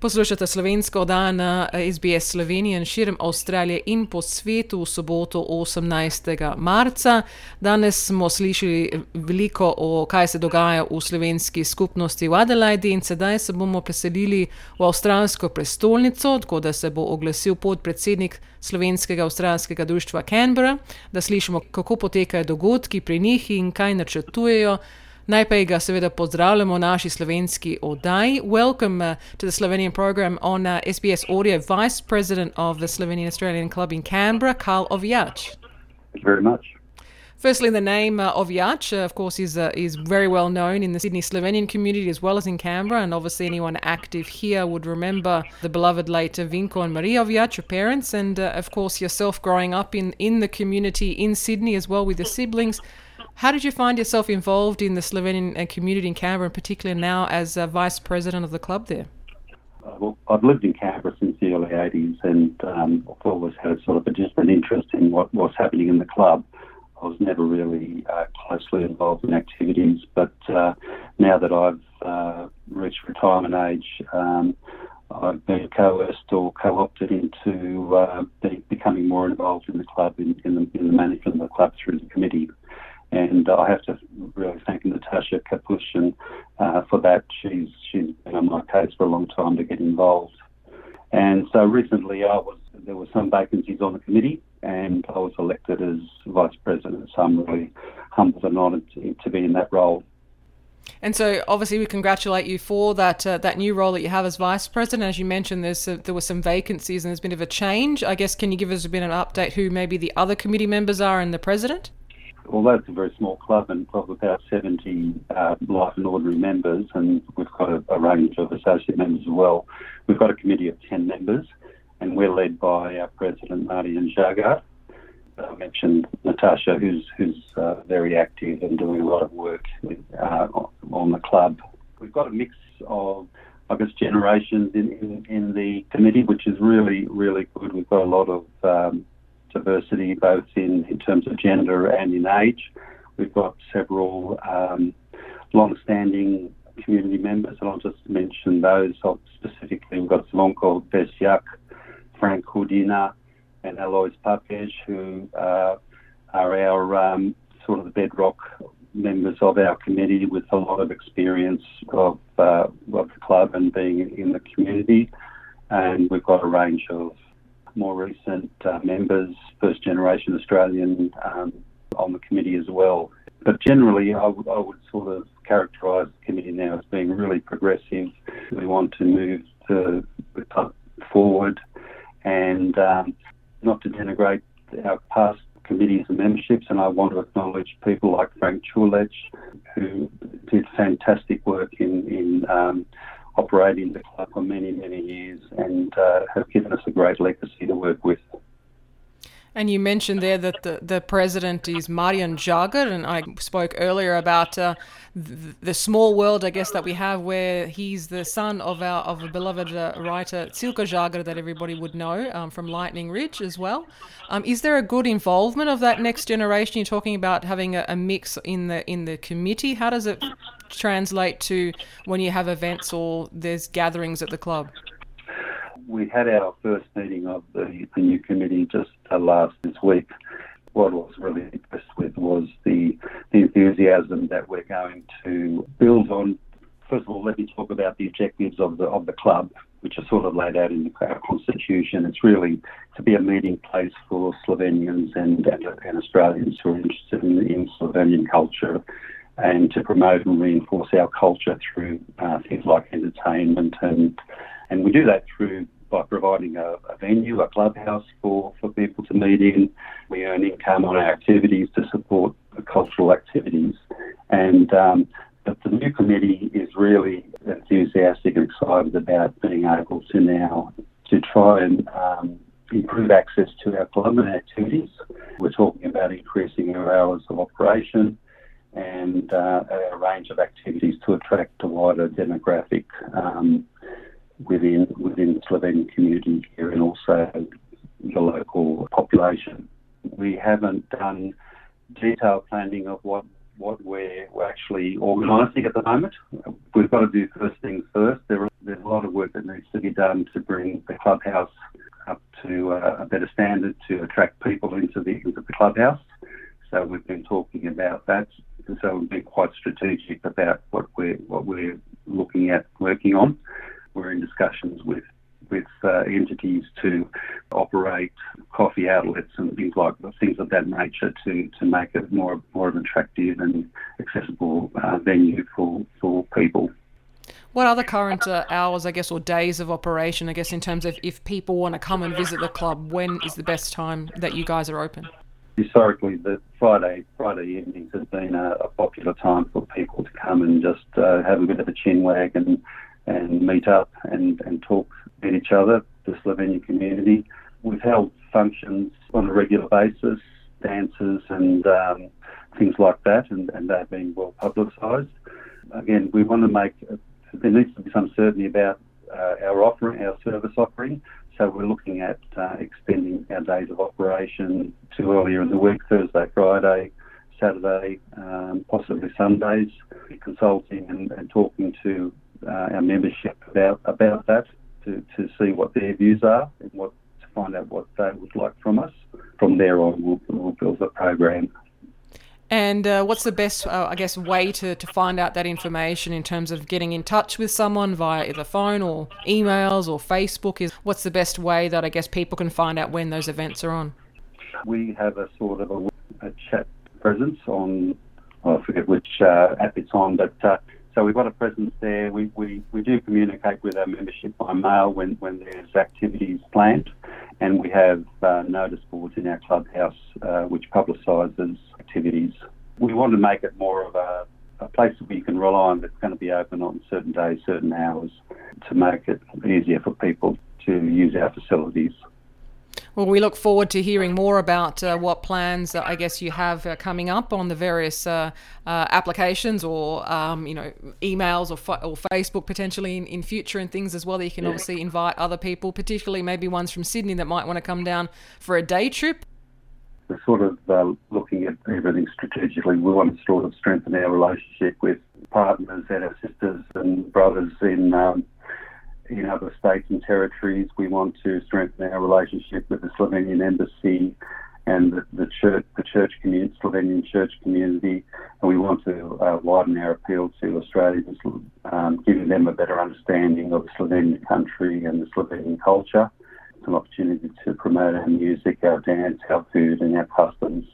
Poslušate slovensko dan na SBS Slovenije in širom Avstralije in po svetu v soboto 18. marca. Danes smo slišali veliko o kaj se dogaja v slovenski skupnosti v Adelaidi in sedaj se bomo preselili v avstralsko prestolnico, tako da se bo oglasil podpredsednik slovenskega avstralskega društva Canberra, da slišimo, kako potekajo dogodki pri njih in kaj načrtujejo. Najprej ga seveda pozdravljamo v naši slovenski oddaji. Welcome uh, to the Slovenian program on uh, SBS Audio, Vice President of the Slovenian Australian Club in Canberra, Karl Ovijach. Thank you very much. Firstly, the name uh, Ovijach, uh, of course, is uh, is very well known in the Sydney Slovenian community as well as in Canberra, and obviously anyone active here would remember the beloved late Vinko and Maria Ovijach, your parents, and uh, of course yourself growing up in in the community in Sydney as well with your siblings. How did you find yourself involved in the Slovenian uh, community in Canberra, and particularly now as vice president of the club there? Uh, well, I've lived in Canberra since the early 80s and um, I've always had a sort of a, just an interest in what, was happening in the club. I was never really uh, closely involved in activities, but uh, now that I've uh, reached retirement age, um, I've been coerced or co-opted into uh, becoming more involved in the club, in, in, the, in the management of the club through the committee. And I have to really thank Natasha Kapushin uh, for that. She's she's been on my case for a long time to get involved. And so recently, I was there were some vacancies on the committee, and I was elected as vice president. So I'm really humbled and honoured to, to be in that role. And so, obviously, we congratulate you for that uh, that new role that you have as vice president. As you mentioned, there's there were some vacancies and there's been a bit of a change. I guess can you give us a bit of an update who maybe the other committee members are and the president? Although it's a very small club and of about 70 uh, life and ordinary members, and we've got a, a, range of associate members as well, we've got a committee of 10 members, and we're led by our president, Marian Zagar. I mentioned Natasha, who's who's uh, very active and doing a lot of work with, uh, on the club. We've got a mix of, I guess, generations in, in, in, the committee, which is really, really good. We've got a lot of um, diversity both in, in terms of gender and in age. We've got several um, long-standing community members, and I'll just mention those specifically. We've got Zvonko Besyak, Frank Hudina, and Alois Papej, who uh, are our um, sort of the bedrock members of our committee with a lot of experience of, uh, of the club and being in the community. And we've got a range of more recent uh, members, first generation Australian, um, on the committee as well. But generally, I would, sort of characterise the committee now as being really progressive. We want to move the club forward and um, not to denigrate our past committees and memberships. And I want to acknowledge people like Frank Chulech, who did fantastic work in, in um, operating the club for many, many years and uh, have given us a great legacy to work with. And you mentioned there that the, the president is Marian Zagar, and I spoke earlier about uh, the, the, small world, I guess, that we have, where he's the son of our of a beloved uh, writer Cilka Zagar that everybody would know um, from Lightning Ridge as well. Um, is there a good involvement of that next generation? You're talking about having a, a mix in the in the committee. How does it translate to when you have events or there's gatherings at the club? we had our first meeting of the, the new committee just uh, last this week. What I was really impressed with was the, the enthusiasm that we're going to build on. First of all, let me talk about the objectives of the of the club, which are sort of laid out in our constitution. It's really to be a meeting place for Slovenians and, and Australians who are interested in, in Slovenian culture and to promote and reinforce our culture through uh, things like entertainment and and we do that through by providing a, a, venue, a clubhouse for, for people to meet in. We earn income on our activities to support the cultural activities. And um, but the new committee is really enthusiastic and excited about being able to now to try and um, improve access to our club and activities. We're talking about increasing our hours of operation and uh, a range of activities to attract a wider demographic um, within within the Slovenian community here, and also the local population. We haven't done detailed planning of what what we're, we're actually organising at the moment. We've got to do first things first. There there's a lot of work that needs to be done to bring the clubhouse up to uh, a better standard to attract people into the into the clubhouse. So we've been talking about that. So we've been quite strategic about what we're what we're looking at working on. We're in discussions with with uh, entities to operate coffee outlets and things like things of that nature to, to make it more more of an attractive and accessible uh, venue for, for people. What are the current uh, hours, I guess, or days of operation? I guess in terms of if people want to come and visit the club, when is the best time that you guys are open? Historically, the Friday Friday evenings has been a, a popular time for people to come and just uh, have a bit of a chin wag and and meet up and, and talk with each other, the Slovenian community. We've held functions on a regular basis, dances and um, things like that, and, and they've been well publicised. Again, we want to make, there needs to be some certainty about uh, our offering, our service offering. So we're looking at uh, extending our days of operation to earlier in the week, Thursday, Friday, Saturday, um, possibly Sundays, consulting and, and talking to uh, our membership about about that to, to see what their views are and what to find out what they would like from us. From there on, we'll, we'll build the program. And uh, what's the best, uh, I guess, way to, to find out that information in terms of getting in touch with someone via either phone or emails or Facebook? Is what's the best way that I guess people can find out when those events are on? We have a sort of a, a chat presence on, I forget which uh, app it's on, but uh, so we've got a presence there. We, we, we do communicate with our membership by mail when, when there's activities planned, and we have uh, notice boards in our clubhouse uh, which publicises activities. We want to make it more of a, a place where you can rely on that's going to be open on certain days, certain hours, to make it easier for people to use our facilities. Well, we look forward to hearing more about uh, what plans uh, I guess you have uh, coming up on the various uh, uh, applications or um, you know emails or, fa- or Facebook potentially in, in future and things as well. That you can yeah. obviously invite other people, particularly maybe ones from Sydney that might want to come down for a day trip. We're sort of uh, looking at everything strategically. We want to sort of strengthen our relationship with partners and our sisters and brothers in. Um, in other states and territories. We want to strengthen our relationship with the Slovenian embassy and the, the church, the church community, Slovenian church community, and we want to uh, widen our appeal to Australians, um, giving them a better understanding of the Slovenian country and the Slovenian culture. It's an opportunity to promote our music, our dance, our food, and our customs.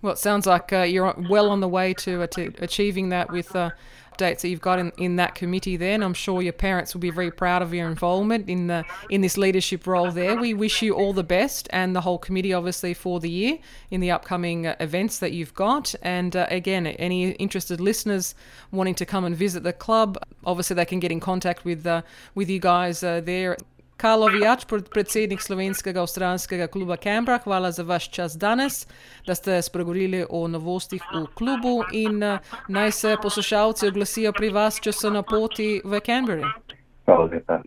Well, it sounds like uh, you're well on the way to, uh, to achieving that with uh, updates that you've got in, in that committee there, and I'm sure your parents will be very proud of your involvement in the in this leadership role there. We wish you all the best, and the whole committee, obviously, for the year in the upcoming uh, events that you've got. And uh, again, any interested listeners wanting to come and visit the club, obviously they can get in contact with uh, with you guys uh, there. Karlo Vijač, predsednik slovenskega avstralskega kluba Canberra, hvala za vaš čas danes, da ste spregovorili o novostih v klubu in naj se poslušalci oglasijo pri vas, če so na poti v Canberra. Hvala lepa.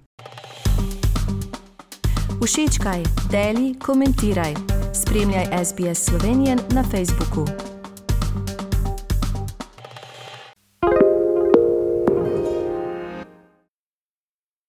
Všečkaj, deli, komentiraj. Spremljaj SBS Slovenijo na Facebooku.